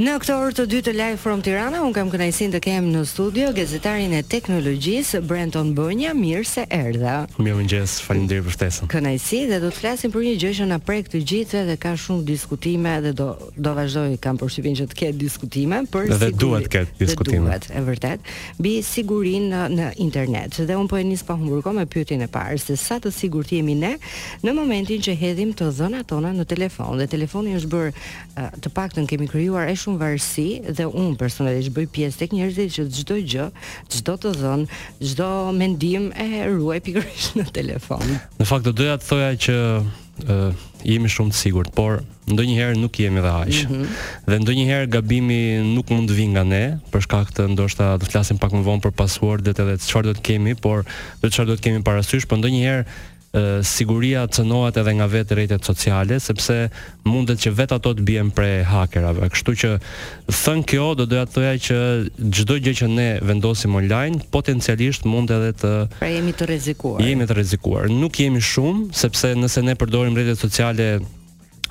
Në këtë orë të dytë të Live From Tirana unë kam kënaqësinë të kem në studio gazetarin e teknologjisë, Brenton Bënja, mirë se erdhe. Mirëmëngjes, faleminderit për ftesën. Kënaqësi dhe do të flasim për një gjë që na prek të gjithëve dhe ka shumë diskutime dhe do, do vazhdojë kam përshtypjen që të ketë diskutime për sigurinë. Dhe duhet të ketë diskutime. Dhe duhet, e vërtetë, mbi sigurinë në, në internet. Dhe unë po e nis pa humbur kohë me pyetjen e parë se sa të sigurt jemi ne në momentin që hedhim të dhënat tona në telefon dhe telefoni është bërë të paktën kemi krijuar aq shumë varësi dhe unë personalisht bëj pjesë tek njerëzit që çdo gjë, çdo të dhënë, çdo mendim e ruaj pikërisht në telefon. Në fakt do doja të thoja që ë jemi shumë të sigurt, por ndonjëherë nuk jemi dhe aq. Mm -hmm. Dhe ndonjëherë gabimi nuk mund të vijë nga ne, për shkak të ndoshta do të flasim pak më vonë për passwordet edhe çfarë do të kemi, por do çfarë do të kemi parasysh, por ndonjëherë siguria cënohet edhe nga vetë rrjetet sociale sepse mundet që vetë ato të bien pre hakerave. Kështu që thënë kjo do doja të thoja që çdo gjë që ne vendosim online potencialisht mund edhe të pra jemi të rrezikuar. Jemi të rrezikuar. Nuk jemi shumë sepse nëse ne përdorim rrjetet sociale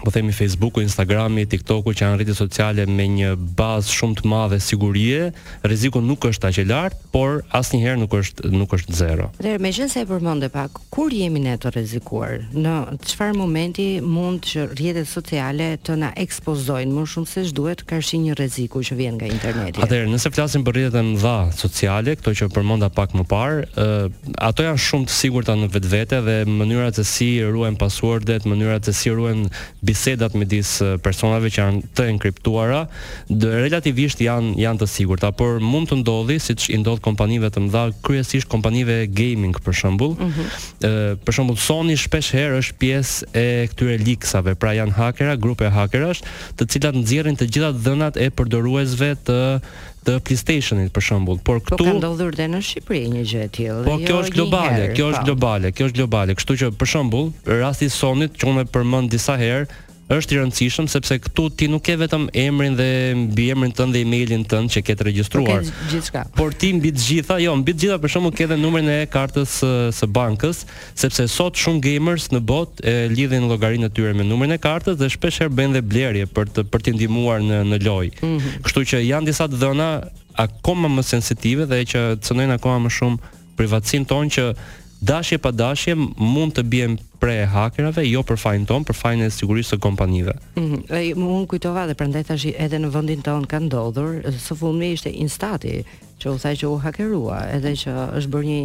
po themi Facebooku, Instagrami, TikToku që janë rrjete sociale me një bazë shumë të madhe sigurie, rreziku nuk është aq i lartë, por asnjëherë nuk është nuk është zero. Dhe meqenëse e përmendë pak, kur jemi ne të rrezikuar? Në çfarë momenti mund që rrjetet sociale të na ekspozojnë më shumë se ç'duhet karshi një rreziku që vjen nga interneti? Atëherë, nëse flasim për rrjetet e mëdha sociale, këto që përmenda pak më parë, ë ato janë shumë të sigurta në vetvete dhe mënyra se si ruajnë passwordet, mënyra se si ruajnë bisedat midis personave që janë të enkriptuara, dhe relativisht janë janë të sigurta, por mund të ndodhë siç i ndodh kompanive të mëdha, kryesisht kompanive gaming për shembull. Mm -hmm. për shembull Sony shpesh herë është pjesë e këtyre liksave, pra janë hakera, grupe hakerash, të cilat nxjerrin të gjitha të dhënat e përdoruesve të të PlayStation-it për shembull, por këtu Po ka ndodhur dhe në Shqipëri një gjë e tillë. Po jo kjo është globale, kjo është po. globale, kjo është globale. Kështu që për shembull, rasti i Sony-t që unë përmend disa herë, është i rëndësishëm sepse këtu ti nuk ke vetëm emrin dhe mbiemrin tënd dhe emailin tënd që ke të regjistruar. Okay, gjithçka. Por ti mbi të gjitha, jo, mbi të gjitha për shembull ke edhe numrin e kartës së, së bankës sepse sot shumë gamers në botë e lidhin llogarinë e tyre me numrin e kartës dhe shpesh herë bëjnë dhe blerje për të për të ndihmuar në në lojë. Mm -hmm. Kështu që janë disa të dhëna akoma më sensitive dhe që cënojnë akoma më shumë privatësinë tonë që dashje pa dashje mund të bien pre hakerave, jo për fajin tonë, për fajin e sigurisë së kompanive. Ëh, mm -hmm. unë kujtova dhe prandaj thashë edhe në vendin tonë ka ndodhur, së fundmi ishte Instati, që u tha që u hakerua, edhe që është bërë një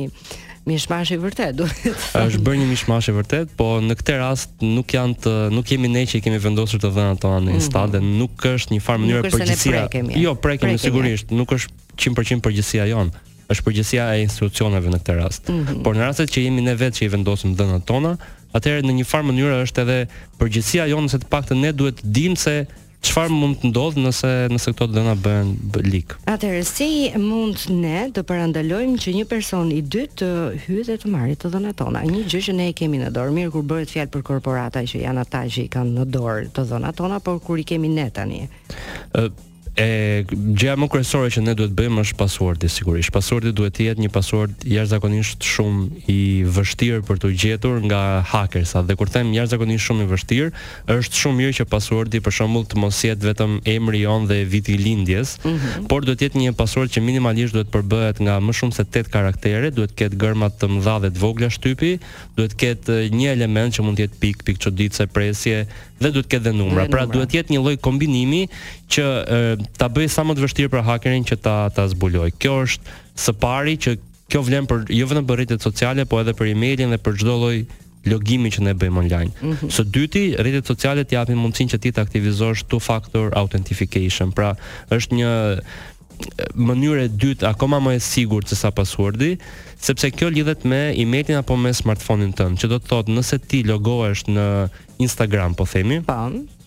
mishmash i vërtet, do të thotë. Është bërë një mishmash i vërtet, po në këtë rast nuk janë të nuk jemi ne që i kemi vendosur të dhënat tona në mhm. install dhe nuk është një farë mënyrë përgjegjësia. Jo, prekim sigurisht, nuk është 100% përgjegjësia jonë. Është përgjegjësia e institucioneve në këtë rast. Mm -hmm. Por në rastet që jemi ne vetë që i vendosim të dhënat tona, atëherë në një farë mënyrë është edhe përgjegjësia jonë se të paktën ne duhet të dimë se Çfarë mund të ndodhë nëse nëse këto të dhëna bëhen leak? Atëherë si mund ne të parandalojmë që një person i dytë të hyjë dhe të marrë të dhënat tona? Një gjë që ne e kemi në dorë. Mirë kur bëhet fjalë për korporata që janë ata që i kanë në dorë të dhënat tona, por kur i kemi ne tani? Ë e gjëja më kryesore që ne duhet të bëjmë është passwordi sigurisht. Passwordi duhet të jetë një password jashtëzakonisht shumë i vështirë për t'u gjetur nga hakersa. Dhe kur them jashtëzakonisht shumë i vështirë, Është shumë mirë që pasuordi për shembull të mos jetë vetëm emri ynë dhe viti i lindjes, por duhet të jetë një pasuord që minimalisht duhet të përbëhet nga më shumë se tetë karaktere, duhet të ketë gërma të mëdha dhe të vogla shtypi, duhet të ketë një element që mund të jetë pikë, pikë çuditëse, presje dhe duhet të ketë dhe numra. Pra duhet të jetë një lloj kombinimi që ta bëjë sa më të vështirë për hakerin që ta ta zbulojë. Kjo është së pari që kjo vlen për jo vetëm për rrjetet sociale, po edhe për emailin dhe për çdo lloj logimi që ne bëjmë online. Mm -hmm. Së dyti, rrjetet sociale të japin mundësinë që ti të aktivizosh two factor authentication. Pra, është një mënyrë e dytë akoma më e sigurt se sa passwordi, sepse kjo lidhet me emailin apo me smartphone-in tënd, që do të thotë nëse ti logohesh në Instagram, po themi,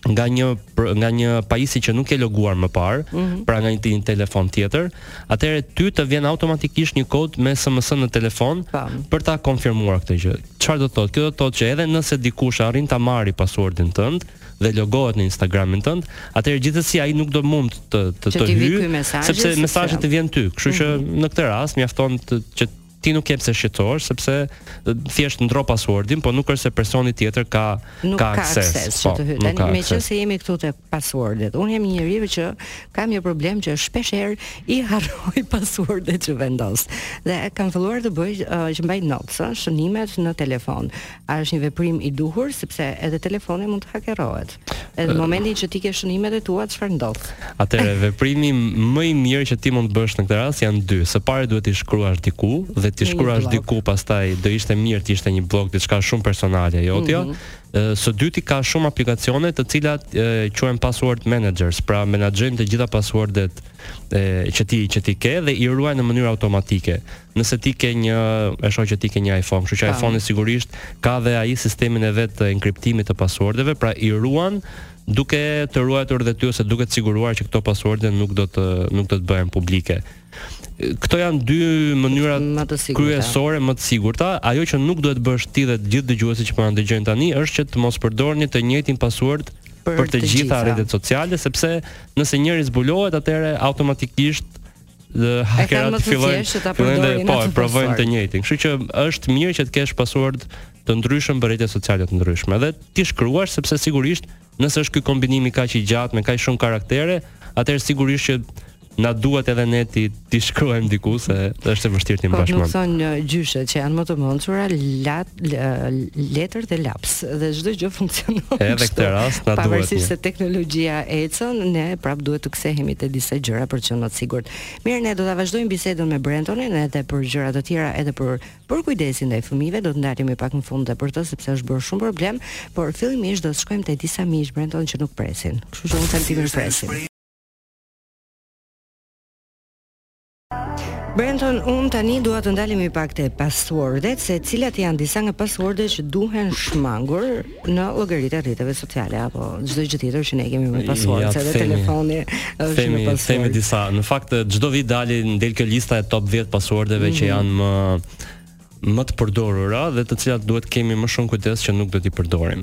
nga një nga një pajisje që nuk je loguar më parë, mm -hmm. pra nga një, një telefon tjetër, atëherë ty të vjen automatikisht një kod me SMS në telefon pa. Po. për ta konfirmuar këtë gjë. Çfarë do të thotë? Kjo do të thotë që edhe nëse dikush arrin ta marrë passwordin tënd dhe logohet në Instagramin tënd, atëherë gjithsesi ai nuk do mund të të të hyjë, sepse mesazhi të vjen ty. Kështu që mm -hmm. në këtë rast mjafton që ti nuk ke pse shqetësohesh sepse thjesht ndërron passwordin, po nuk është se personi tjetër ka nuk ka akses, ka akses po, që të hyjë. Tani meqenëse jemi këtu te passwordet, unë jam një njeriu që kam një problem që shpesh herë i harroj passwordet që vendos. Dhe kam filluar të bëj uh, që mbaj notes, uh, shënimet në telefon. A është një veprim i duhur sepse edhe telefoni mund të hakerohet. Edhe në momentin që ti ke shënimet e tua, çfarë ndodh? Atëherë veprimi më i mirë që ti mund të bësh në këtë rast janë dy. Së pari duhet t'i shkruash diku dhe t'i shkruash diku pastaj do ishte mirë të ishte një bllok diçka shumë personale jotja. Mm -hmm. Së dyti ka shumë aplikacione të cilat quhen password managers, pra menaxhojnë të gjitha passwordet që ti që ti ke dhe i ruajnë në mënyrë automatike. nëse ti ke një e shoh që ti ke një iPhone, kështu që iPhone-i sigurisht ka dhe ai sistemin e vet të enkriptimit të passwordeve, pra i ruan duke të ruajtur dhe ty ose duke të siguruar që këto passworde nuk do të nuk do të bëhen publike. Këto janë dy mënyra kryesore më të sigurta. Ajo që nuk duhet të bësh ti dhe të gjithë dëgjuesit që po na dëgjojnë tani është që të mos përdorni të njëjtin password për, për të, të gjitha rrjetet sociale sepse nëse njëri zbulohet atëherë automatikisht dhe hakerat fillojnë të ta përdorin po e provojnë të njëjtin. Kështu që është mirë që të kesh password të ndryshëm për rrjete sociale të ndryshme dhe t'i shkruash sepse sigurisht nëse është ky kombinimi kaq i gjatë me kaq shumë karaktere, atëherë sigurisht që na duhet edhe ne t'i t'i shkruajmë diku se është e vështirë t'i mbash mend. Po nuk thonë gjyshet që janë më të mençura, lat letër dhe laps dhe çdo gjë funksionon. Edhe këtë rast na duhet. Pavarësisht se teknologjia ecën, ne prap duhet të kthehemi te disa gjëra për të qenë më të sigurt. Mirë, ne do ta vazhdojmë bisedën me Brentonin edhe për gjëra të tjera, edhe për për kujdesin ndaj fëmijëve, do të ndalemi pak në fund edhe për të sepse është bërë shumë problem, por fillimisht do të shkojmë te disa miq Brenton që nuk presin. Kështu që unë them t'i presim. Brenton, unë tani dua të ndalemi pak te passwordet, se cilat janë disa nga passwordet që duhen shmangur në llogaritë e rrjeteve sociale apo çdo gjë tjetër që ne kemi me password, ja, se edhe telefoni është me password. Kemi disa, në fakt çdo vit dalin del kjo lista e top 10 passwordeve mm -hmm. që janë më më të përdorura dhe të cilat duhet të kemi më shumë kujdes që nuk do t'i përdorim.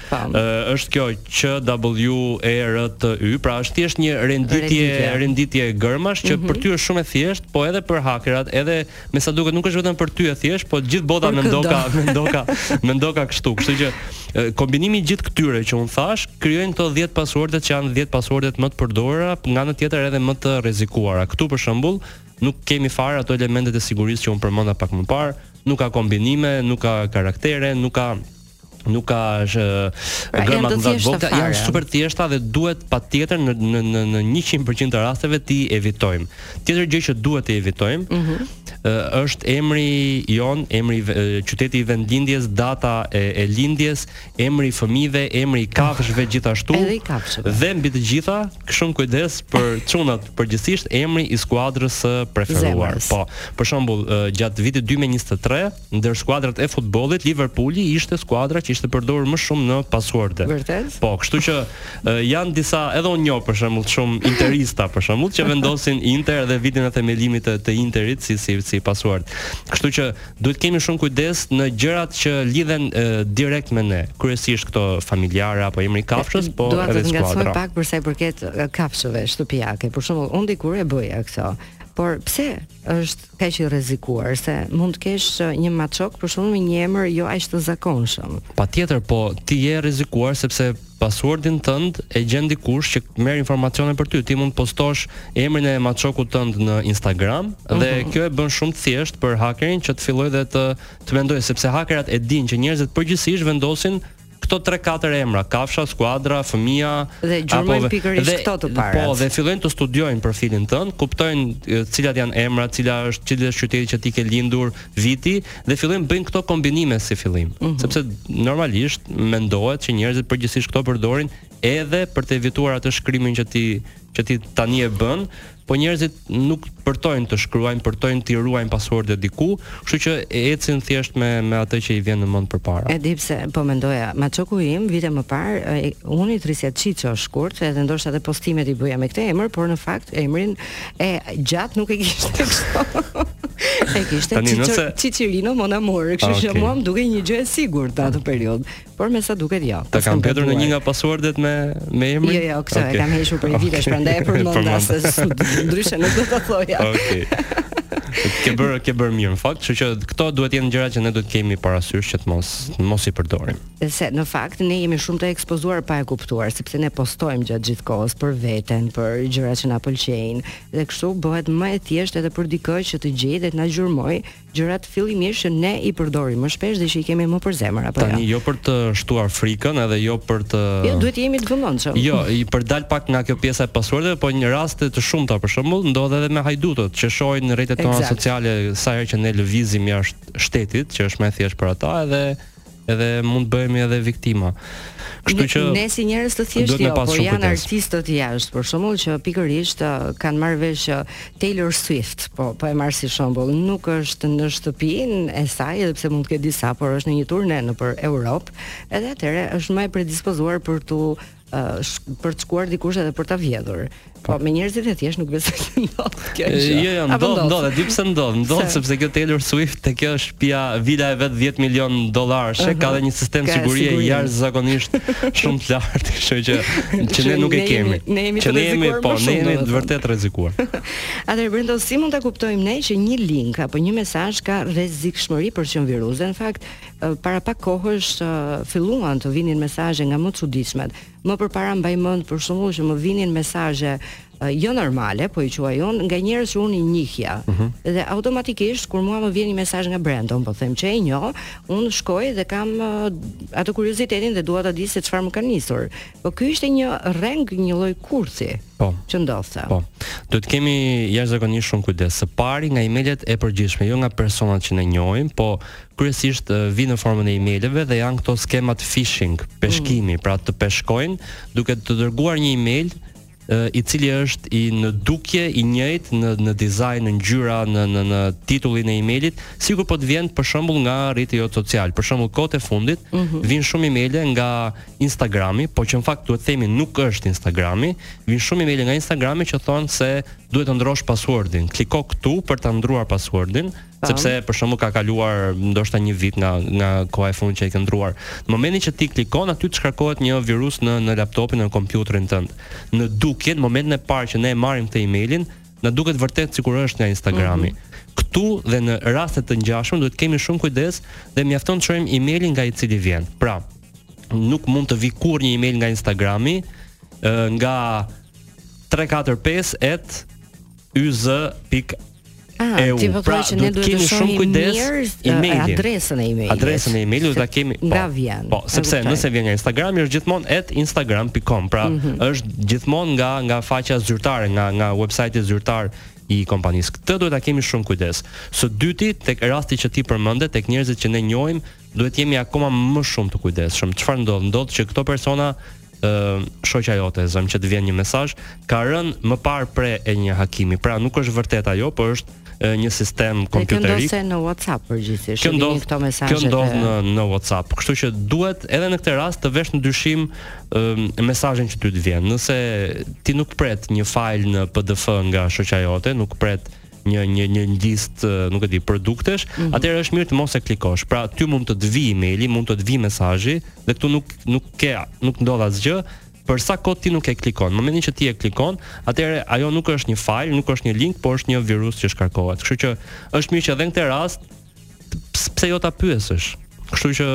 Ë është kjo Q W E R T Y, pra është thjesht një renditje renditje, renditje gërmash që mm -hmm. për ty është shumë e thjeshtë, po edhe për hakerat, edhe me sa duket nuk është vetëm për ty e thjesht, po gjithë bota mendoka, mendoka, mendoka kështu. Kështu që kombinimi i gjithë këtyre që un thash krijojnë këto 10 passwordet që janë 10 passwordet më të përdorura, nga ana tjetër edhe më të rrezikuara. Këtu për shembull nuk kemi fare ato elementet e sigurisë që un përmenda pak më parë, nuk ka kombinime, nuk ka karaktere, nuk ka nuk ka është pra, gërma të mëdha janë super thjeshta dhe duhet patjetër në në në në 100% të rasteve t'i evitojmë. Tjetër gjë që duhet të evitojmë mm -hmm. është emri jonë, emri qyteti i vendlindjes, data e, e lindjes, emri i fëmijëve, emri i kafshëve oh, gjithashtu. Edhe i kafshëve. Dhe mbi të gjitha, shumë kujdes për çunat përgjithsisht emri i skuadrës së preferuar. Zemrës. Po, për shembull gjatë vitit 2023 Ndër skuadrat e futbollit, Liverpooli ishte skuadra që ishte përdorur më shumë në pasuarde. Vërtet? Po, kështu që e, janë disa edhe unë njoh për shembull shumë interista për shembull që vendosin Inter dhe vitin e themelimit të, të Interit si si si pasuard. Kështu që duhet të kemi shumë kujdes në gjërat që lidhen e, direkt me ne, kryesisht këto familjare apo emri i kafshës, po Dua të të ngacmoj pak për sa i përket kafshëve shtëpiake. Për shembull, unë dikur e bëja këto. Por pse është kaq i rrezikuar se mund të kesh një maçok për shembull me një emër jo aq të zakonshëm. Patjetër, po ti je rrezikuar sepse passwordin tënd e gjen dikush që merr informacione për ty. Ti mund të postosh emrin e maçokut tënd në Instagram dhe mm -hmm. kjo e bën shumë të thjeshtë për hakerin që të fillojë dhe të të mendojë sepse hakerat e dinë që njerëzit përgjithësisht vendosin këto tre katër emra, kafsha, skuadra, fëmija, dhe gjurmojnë pikërisht dhe, këto të parat. Po, dhe fillojnë të studiojnë profilin tënd, kuptojnë cilat janë emrat, cila është, cili është qyteti që ti ke lindur, viti dhe fillojnë bëjnë këto kombinime si fillim, mm -hmm. sepse normalisht mendohet që njerëzit përgjithësisht këto përdorin edhe për të evituar atë shkrimin që ti që ti tani e bën, po njerëzit nuk përtojnë të shkruajnë, përtojnë të ruajnë passwordet diku, kështu që ecin thjesht me me atë që i vjen në mend përpara. E di pse po mendoja, maçoku im vite më parë, unë i thërrisja Çiço shkurt, edhe ndoshta edhe postimet i bëja me këtë emër, por në fakt emrin e gjatë nuk e kishte kështu. e kishte Çiço Çiçirino Monamor, kështu ah, që mua më dukej një gjë e sigurt atë periudhë. Por me sa duket jo. Të ka mbetur në një nga passwordet me me emrin. Jo, jo, këtë okay. e kam hequr prej vitesh, okay. prandaj e përmenda se ndryshe nuk do ta thoja. Okej. Okay. Ke bërë, ke bërë mirë në fakt, kështu që këto duhet të jenë gjëra që ne duhet t'i kemi parasysh që të mos mos i përdorim. Se në fakt ne jemi shumë të ekspozuar pa e kuptuar, sepse ne postojmë gjatë gjithë kohës për veten, për gjëra që na pëlqejnë, dhe kështu bëhet më e thjeshtë edhe për dikë që të gjejë dhe të na gjurmojë, gjërat fillimisht që ne i përdorim më shpesh dhe që i kemi më për zemër apo jo. Tani jo për të shtuar frikën edhe jo për të Jo, duhet të jemi të vëmendshëm. Jo, i për të dalë pak nga kjo pjesa e passwordeve, po në raste të shumta për shembull ndodh edhe me hajdutët që shohin në rrjetet tona sociale sa herë që ne lëvizim jashtë shtetit, që është më e thjeshtë për ata edhe edhe mund të bëhemi edhe viktima. Kështu që ne si njerëz të thjeshtë jo, por janë artistët jashtë, për shembull që pikërisht uh, kanë marrë vesh që uh, Taylor Swift, po po e marr si shembull, nuk është në shtëpinë e saj, edhe pse mund të ketë disa, por është në një turne nëpër Europë, edhe atëherë është më e predispozuar për t'u për të shkuar dikush edhe për ta vjedhur. Po me njerëzit e thjeshtë nuk besoj se ndodh kjo gjë. Jo, jo, ndodh, ndodh, di pse ndodh. Ndodh sepse kjo Taylor Swift te kjo shtëpia vila e vet 10 milion dollarësh, uh -huh. ka dhe një sistem sigurie jashtëzakonisht shumë të lartë, kështu që që ne nuk e kemi. Ne jemi të rrezikuar. Po, ne jemi vërtet të rrezikuar. Atëherë Brendon, si mund ta kuptojmë ne që një link apo një mesazh ka rrezikshmëri përçon viruse? Në fakt, Para pak kohësh filluan të vinin mesazhe nga më të çuditshmet. Më përpara mbaj mend për shembull që më vinin mesazhe jo normale, po i quaj unë, nga njerëz që unë i njihja. Uh mhm. -huh. Dhe automatikisht kur mua më vjen një mesazh nga Brendon po them që e njoh, unë shkoj dhe kam uh, atë kuriozitetin dhe dua ta di se çfarë më ka nisur. Po ky ishte një rreng, një lloj kurthi. Po. Që ndodhte. Po. Duhet të kemi jashtëzakonisht shumë kujdes. Së pari nga emailet e përgjithshme, jo nga personat që ne njohim, po kryesisht vijnë në formën e emailëve dhe janë këto skemat phishing, peshkimi, mm. pra të peshkojnë duke të dërguar një email i cili është i në dukje i njëjtë në në dizajn, në ngjyra, në në në titullin e emailit, sikur po të vjen për shembull nga rrjeti jot social. Për shembull, kohët e fundit mm -hmm. vijnë shumë emailë nga Instagrami, po që në fakt duhet të themi nuk është Instagrami, vin shumë email nga Instagrami që thon se duhet të ndrosh passwordin. Kliko këtu për ta ndruar passwordin, po. sepse për shembull ka kaluar ndoshta një vit nga nga koha e fundit që e ke ndruar. Në momentin që ti klikon aty të shkarkohet një virus në në laptopin në kompjuterin tënd. Në dukje në momentin e parë që ne e marrim këtë emailin, na duket vërtet sikur është nga Instagrami. Mm -hmm këtu dhe në raste të ngjashme duhet të kemi shumë kujdes dhe mjafton të shohim emailin nga i cili vjen. Pra, nuk mund të vijë kurrë një email nga Instagrami uh, nga 345 at yz pik Ah, e ti po pra, që ne duhet të shohim me kujdes emailin, adresën e emailit. Adresën e emailit do ta kemi. Po, nga vjen? Po, sepse okay. nëse vjen nga Instagrami është gjithmonë @instagram.com, pra mm -hmm. është gjithmonë nga nga faqja zyrtare, nga nga websajti zyrtar i kompanisë. Këtë duhet ta kemi shumë kujdes. Së dyti, tek rasti që ti përmende, tek njerëzit që ne njohim, duhet të jemi akoma më shumë të kujdesshëm. Çfarë ndodh? Ndodh që këto persona shoqja jote, zëmë që të vjen një mesazh, ka rënë më parë pre e një hakimi. Pra nuk është vërtet ajo, por është e, një sistem kompjuterik. Kjo në WhatsApp përgjithësisht. Kjo ndodh këto mesazhe. Kjo ndodh në në WhatsApp. Kështu që duhet edhe në këtë rast të vesh në dyshim e, mesazhin që ty të vjen. Nëse ti nuk pret një fajl në PDF nga shoqja jote, nuk pret një një një listë, nuk e di, produktesh, mm -hmm. atëherë është mirë të mos e klikosh. Pra ty mund të të vijë emaili, mund të të vijë mesazhi dhe këtu nuk nuk ke nuk ndodh asgjë, për sa kohë ti nuk e klikon. Në momentin që ti e klikon, atëherë ajo nuk është një fajl, nuk është një link, por është një virus që shkarkohet. Kështu që është mirë që edhe në këtë rast pse jo ta pyesësh. Kështu që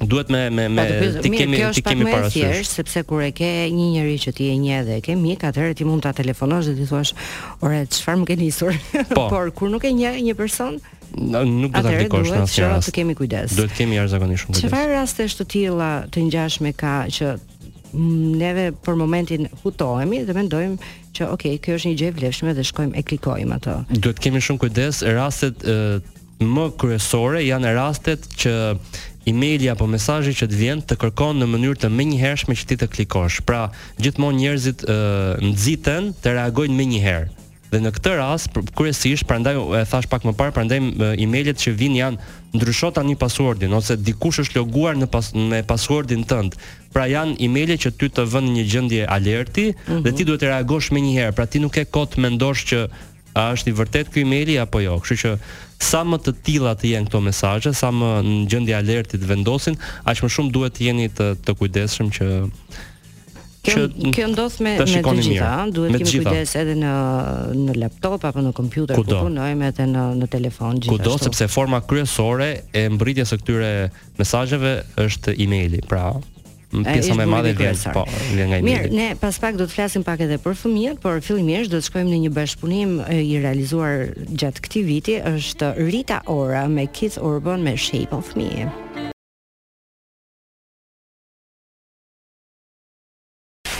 duhet me me me t'i kemi t'i kemi parasysh sepse kur e ke një njeri që ti e njeh dhe e ke mik atëherë ti mund ta telefonosh dhe t'i thuash ore çfarë më ke nisur po. por kur nuk e njeh një person nuk do ta klikosh në asnjë rast. Të kemi kujdes. Duhet të kemi jashtëzakonisht shumë kujdes. Çfarë rastesh të tilla të ngjashme ka që neve për momentin hutohemi dhe mendojmë që ok, kjo është një gjë e vlefshme dhe shkojmë e klikojmë atë. Duhet të kemi shumë kujdes rastet më kryesore janë rastet që emaili apo mesazhi që të vjen të kërkon në mënyrë të menjëhershme që ti të klikosh. Pra, gjithmonë njerëzit ë nxiten të reagojnë menjëherë. Dhe në këtë rast kryesisht prandaj e thashë pak më parë, prandaj emailet që vijnë janë ndrysho tani passwordin ose dikush është loguar në pas, me passwordin tënd. Pra janë emaile që ty të vënë në një gjendje alerti mm -hmm. dhe ti duhet të reagosh menjëherë. Pra ti nuk ke kohë të mendosh që A është i vërtetë ky emaili apo jo? Kështu që sa më të tilla të jenë këto mesazhe, sa më në gjendje alerti të vendosin, aq më shumë duhet të jeni të të kujdesshëm që Kjo kjo ndodh me me të gjitha, ëh, duhet të kemi kujdes edhe në në laptop apo në kompjuter ku punojmë edhe në në telefon gjithashtu. Kudo sepse forma kryesore e mbërritjes së këtyre mesazheve është emaili. Pra, Pjesa më e madhe vjen po, vjen nga Mirë, ne pas pak do të flasim pak edhe për fëmijët, por fillimisht do të shkojmë në një bashkëpunim i realizuar gjatë këtij viti, është Rita Ora me Keith Urban me Shape of Me.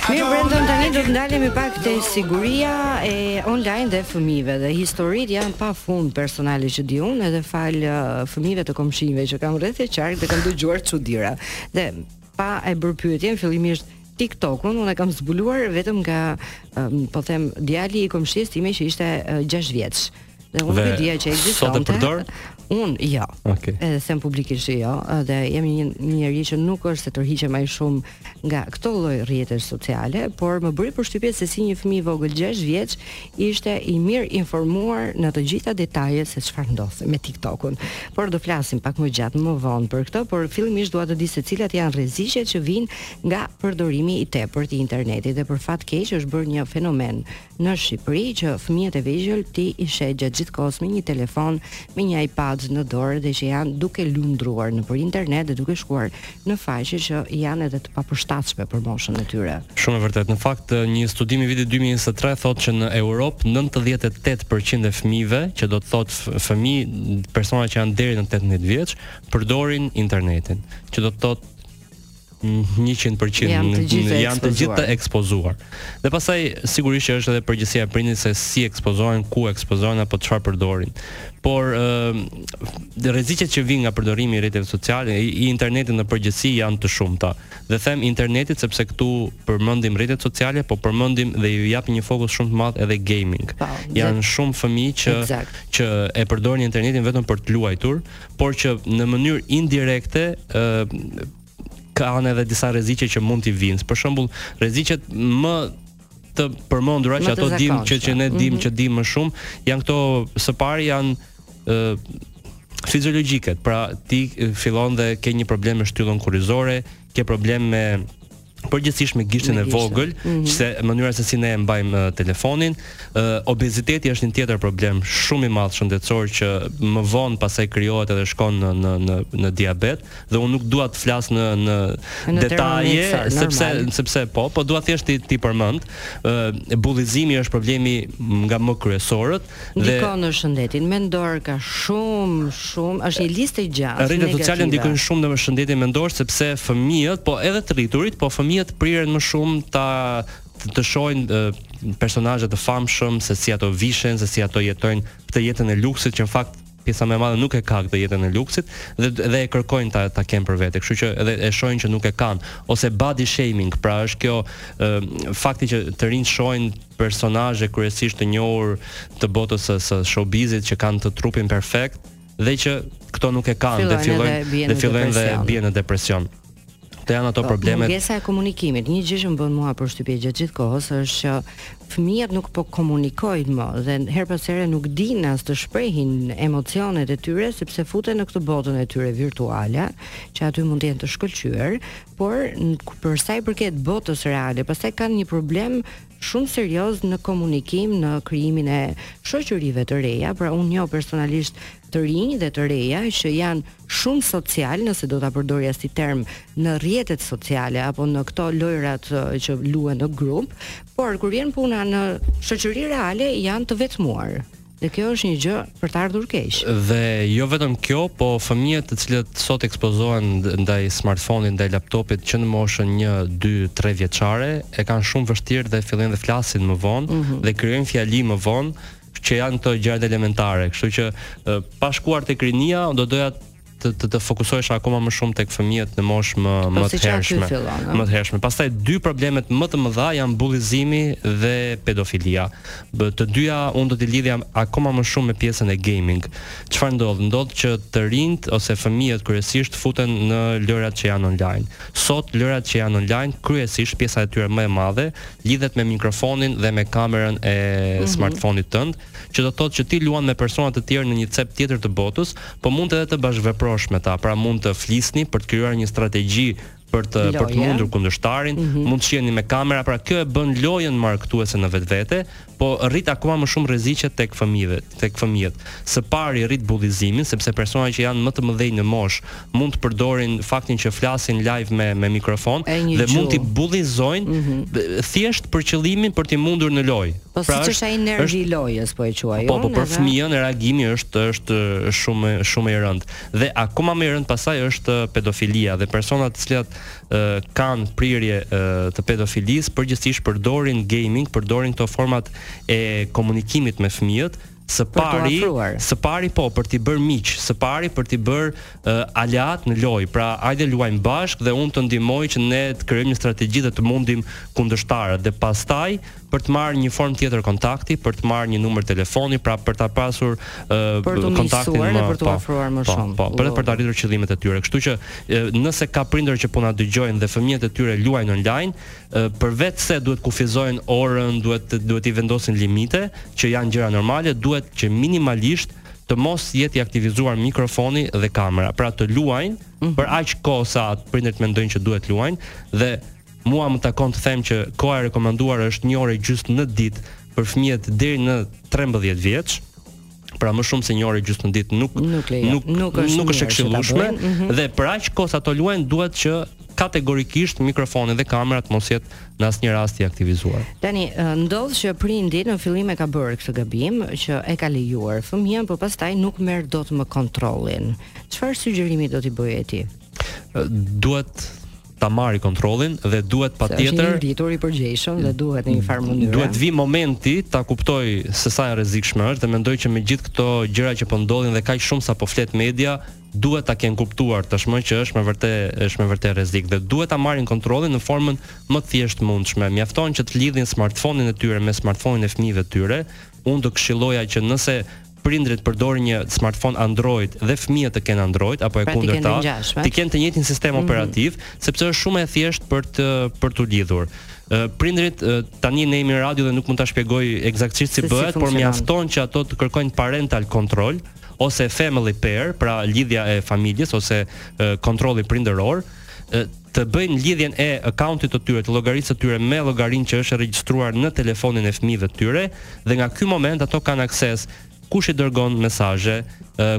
Mirë, Brendon, tani do të ndalemi pak te siguria online e fëmijëve dhe historitë janë pafund personale që di unë edhe falë fëmijëve të komshinjve që kam rreth e qark dhe kam dëgjuar çudira. dhe pa e bërë pyetjen fillimisht TikTokun unë e kam zbuluar vetëm nga um, po them djali i komshisë time që ishte uh, 6 vjeç. Dhe unë nuk e dija që ekzistonte. Sot e përdor? Unë jo. Okay. Edhe them publikisht jo, dhe jam një njeri që nuk është se tërhiqem më shumë nga këto lloj rrjetesh sociale, por më bëri përshtypje se si një fëmijë i vogël 6 vjeç ishte i mirinformuar në të gjitha detajet se çfarë ndodhte me TikTokun. Por do flasim pak më gjatë më vonë për këtë, por fillimisht dua të di se cilat janë rreziqet që vijnë nga përdorimi i tepërt i internetit dhe për fat keq është bërë një fenomen në Shqipëri që fëmijët e vegjël ti i sheh gjatë gjithë kohës me një telefon, me një iPad në dorë dhe që janë duke lundruar nëpër internet dhe duke shkuar në faqe që janë edhe të papërshtatshme për moshën e tyre. Shumë e vërtetë. Në fakt, një studim i vitit 2023 thotë që në Europë 98% e fëmijëve, që do të thotë fëmijë, persona që janë deri në 18 vjeç, përdorin internetin, që do të thotë 100% janë të gjithë janë të gjithë të ekspozuar. Dhe pastaj sigurisht që është edhe përgjegjësia e prindit se si ekspozohen, ku ekspozohen apo çfarë përdorin. por ë uh, rreziqet që vijnë nga përdorimi i rrjeteve sociale i, i internetit në përgjithësi janë të shumta. Dhe them internetit sepse këtu përmendim rrjetet sociale, po përmendim dhe i jap një fokus shumë të madh edhe gaming. Po, po, janë shumë fëmijë që ekzakt. që e përdorin internetin vetëm për të luajtur, por që në mënyrë indirekte ë uh, kanë edhe disa rreziqe që mund t'i vijnë. Për shembull, rreziqet më të përmendura që ato dim që që ne dim mhm. që dim më shumë, janë këto së pari janë ë fiziologjiket. Pra ti fillon dhe ke një problem me shtyllën kurrizore, ke problem me përgjithsisht me gishtin e vogël, mm -hmm. se mënyra se si ne e mbajmë uh, telefonin, uh, obeziteti është një tjetër problem shumë i madh shëndetësor që më vonë pastaj krijohet edhe shkon në në në në diabet, dhe unë nuk dua të flas në në, në detaje sepse normal. sepse po, po dua thjesht t'i t'i përmend, ë uh, bullizimi është problemi nga më kryesorët dhe ndikon në shëndetin mendor ka shumë shumë, është një listë e gjatë. Rrjetet sociale ndikojnë shumë në shëndetin mendor sepse fëmijët, po edhe të rriturit, po fëmijët priren më shumë ta të shohin personazhe të famshëm se si ato vishen, se si ato jetojnë këtë jetën e luksit që në fakt pjesa më e madhe nuk e ka këtë jetën e luksit dhe dhe e kërkojnë ta ta kenë për vete, kështu që edhe e shohin që nuk e kanë ose body shaming, pra është kjo ë fakti që të rinjtë shohin personazhe kryesisht të njohur të botës së së showbizit që kanë të trupin perfekt dhe që këto nuk e kanë dhe fillojnë dhe fillojnë dhe bien në depresion. Këto janë ato po, problemet. Mungesa e komunikimit, një gjë që më bën mua përshtypje gjatë gjithë kohës është që fëmijët nuk po komunikojnë më dhe herë pas here nuk dinë as të shprehin emocionet e tyre sepse futen në këtë botën e tyre virtuale, që aty mund të jenë të shkëlqyer, por për sa i përket botës reale, pastaj kanë një problem shumë serioz në komunikim, në krijimin e shoqërive të reja, pra unë njoh personalisht të rinj dhe të reja që janë shumë social, nëse do ta përdorja si term në rrjetet sociale apo në këto lojrat që luhen në grup, por kur vjen puna në shoqëri reale janë të vetmuar. Dhe kjo është një gjë për të ardhur keq. Dhe jo vetëm kjo, po fëmijët të cilët sot ekspozohen ndaj smartphone-it, ndaj laptopit që në moshën 1, 2, 3 vjeçare, e kanë shumë vështirë dhe fillojnë dhe flasin më vonë mm -hmm. dhe krijojnë fjali më vonë që janë këto gjërat elementare, kështu që pa shkuar tek rinia, unë do doja të të, të fokusohesha akoma më shumë tek fëmijët në moshë më po, më të hershme. Më të hershme. Pastaj dy problemet më të mëdha janë bullizimi dhe pedofilia. Bë, të dyja unë do t'i lidhja akoma më shumë me pjesën e gaming. Çfarë ndodh? Ndodh që të rinjt ose fëmijët kryesisht futen në lojrat që janë online. Sot lojrat që janë online kryesisht pjesa e tyre më e madhe lidhet me mikrofonin dhe me kamerën e mm -hmm. smartfonit tënd, që do të thotë që ti luan me persona të tjerë në një cep tjetër të botës, po mund edhe të bashkëveprosh me ta, pra mund të flisni për të krijuar një strategji për të Loja. për të mundur kundërshtarin, mm -hmm. mund të shiheni me kamera, pra kjo e bën lojën më argëtuese në vetvete, po rrit akoma më shumë rreziqet tek fëmijëve, tek fëmijët. Së pari rrit bullizimin, sepse persona që janë më të mëdhenj në moshë mund të përdorin faktin që flasin live me me mikrofon dhe mund t'i bullizojnë mm -hmm. thjesht për qëllimin për t'i mundur në lojë. Po pra siç është ai nervi i lojës po e quaj po, po, unë. Po po për fëmijën reagimi është është shumë shumë i rëndë. Dhe akoma më i rëndë pastaj është pedofilia dhe personat të cilat kanë prirje të pedofilisë, përgjithsisht përdorin gaming, përdorin këto format e komunikimit me fëmijët, së pari, së pari po për t'i bërë miq, së pari për t'i bërë uh, aleat në lojë. Pra, hajde luajmë bashkë dhe unë të ndihmoj që ne të krijojmë një strategji dhe të mundim kundërshtarët dhe pastaj për të marrë një formë tjetër kontakti, për të marrë një numër telefoni, pra për ta pasur uh, kontaktin më për të po, afruar më po, shumë. Po, për të për të arritur qëllimet e tyre. Kështu që nëse ka prindër që po na dëgjojnë dhe fëmijët e tyre luajnë online, përveç se duhet kufizojnë orën, duhet duhet i vendosin limite që janë gjëra normale, duhet që minimalisht të mos jetë i aktivizuar mikrofoni dhe kamera, pra të luajnë mm -hmm. për aq kohë sa prindërit mendojnë që duhet luajnë dhe Mua më takon të them që koha e rekomanduar është një orë e gjysmë në ditë për fëmijët deri në 13 vjeç. Pra më shumë se një orë e gjysmë në ditë nuk nuk lejo, nuk, nuk është nuk është e këshillueshme mm -hmm. dhe për aq kohë sa ato luajnë duhet që kategorikisht mikrofoni dhe kamera të mos jetë në asnjë rast i aktivizuar. Tani ndodh që prindi në fillim e ka bërë këtë gabim që e ka lejuar fëmijën, por pastaj nuk merr dot më kontrollin. Çfarë sugjerimi do t'i bëje ti? Duhet ta marri kontrollin dhe duhet patjetër është një i rritur i përgjegjshëm dhe duhet në një farë mënyrë. Duhet vi momenti ta kuptoj se sa e rrezikshme është dhe mendoj që me gjithë këto gjëra që po ndodhin dhe kaq shumë sa po flet media, duhet ta kenë kuptuar tashmë që është me vërtet është me vërtet rrezik dhe duhet ta marrin kontrollin në formën më të thjeshtë të mundshme. Mjafton që të lidhin smartphone-in e tyre me smartphone-in e fëmijëve të tyre. Unë do këshilloja që nëse prindërit përdorin një smartphone Android dhe fëmijët të kenë Android apo e pra kundërta, të kenë të njëjtin sistem mm -hmm. operativ, sepse është shumë e thjeshtë për të për t'u lidhur. Prindërit tani ne jemi në radio dhe nuk mund ta shpjegoj ekzaktësisht si, si bëhet, si por mjafton që ato të kërkojnë parental control ose family pair, pra lidhja e familjes ose kontrolli prindëror, të bëjnë lidhjen e akauntit të tyre, të llogarisë së tyre me llogarinë që është regjistruar në telefonin e fëmijëve të tyre dhe nga ky moment ato kanë akses kush i dërgon mesazhe,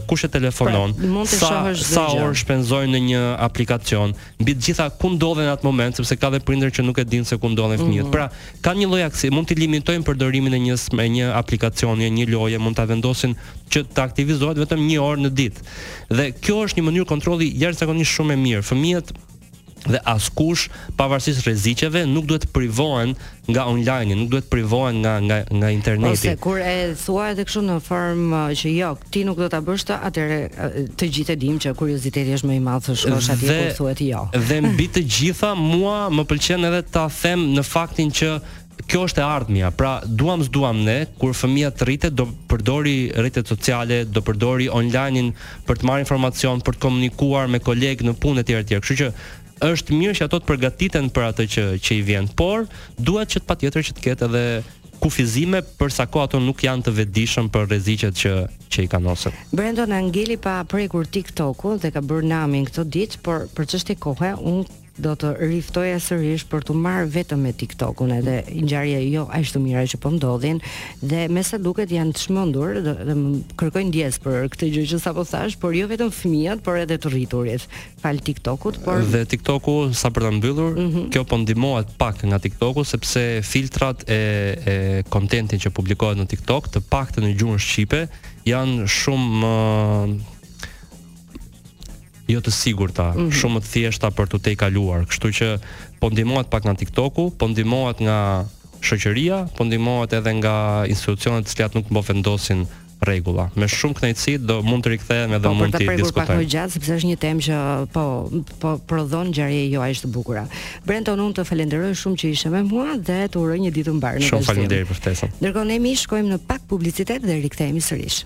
kush e telefonon, pra, sa sa orë shpenzojnë në një aplikacion, mbi të gjitha ku ndodhen në atë moment, sepse ka dhe prindër që nuk e dinë se ku ndodhen mhm. fëmijët. Mm. Pra, kanë një lloj aksesi, mund të limitojnë përdorimin e një me një aplikacioni, një loje, mund ta vendosin që të aktivizohet vetëm një orë në ditë. Dhe kjo është një mënyrë kontrolli jashtëzakonisht shumë e mirë. Fëmijët dhe askush pavarësisht rreziqeve nuk duhet të privohen nga online, nuk duhet të privohen nga nga nga interneti. Ose kur e thua edhe kështu në formë që jo, ti nuk do ta bësh, atëherë të gjithë e dimë që kurioziteti është më i madh se shkosh atje kur thuhet jo. Dhe mbi të gjitha mua më pëlqen edhe ta them në faktin që Kjo është e ardhmja, pra duam s'duam ne, kur fëmija të rritet, do përdori rrjetet sociale, do përdori online-in për të marrë informacion, për të komunikuar me kolegë në punë e tjera e tjera. Kështu që është mirë që ato të përgatiten për atë që që i vjen, por duhet që të patjetër që të ketë edhe kufizime për sa kohë ato nuk janë të vetëdijshëm për rreziqet që që i kanosen. Brenton, ngeli pa prekur TikTok-un dhe ka bërë namin këto ditë, por për çështje kohe unë Do të riftoja sërish për t'u marrë vetëm me TikTok-un edhe ngjarje jo aq të mira që po ndodhin dhe me sa duket janë të çmendur dhe, dhe kërkoj ndjesë për këtë gjë që sapo thashë, por jo vetëm fëmijët, por edhe të rriturit. Falë TikTok-ut, por Dhe TikTok-u sa për ta mbyllur, mm -hmm. kjo po ndihmohet pak nga TikTok-u sepse filtrat e e kontentit që publikohet në TikTok, të paktën në gjuhën shqipe, janë shumë jo të sigurta, mm -hmm. shumë të thjeshta për t'u tejkaluar. Kështu që po ndihmohet pak nga TikToku, po ndihmohet nga shoqëria, po ndihmohet edhe nga institucionet të cilat nuk po vendosin rregulla. Me shumë kënaqësi do mund të rikthehem edhe po, mund të diskutojmë. Po për të pak më gjatë sepse është një temë që po po prodhon ngjarje jo aq të bukura. Brenton unë të falenderoj shumë që ishe me mua dhe të uroj një ditë të mbarë. Shumë faleminderit për ftesën. Ndërkohë ne miq shkojmë në pak publicitet dhe rikthehemi sërish.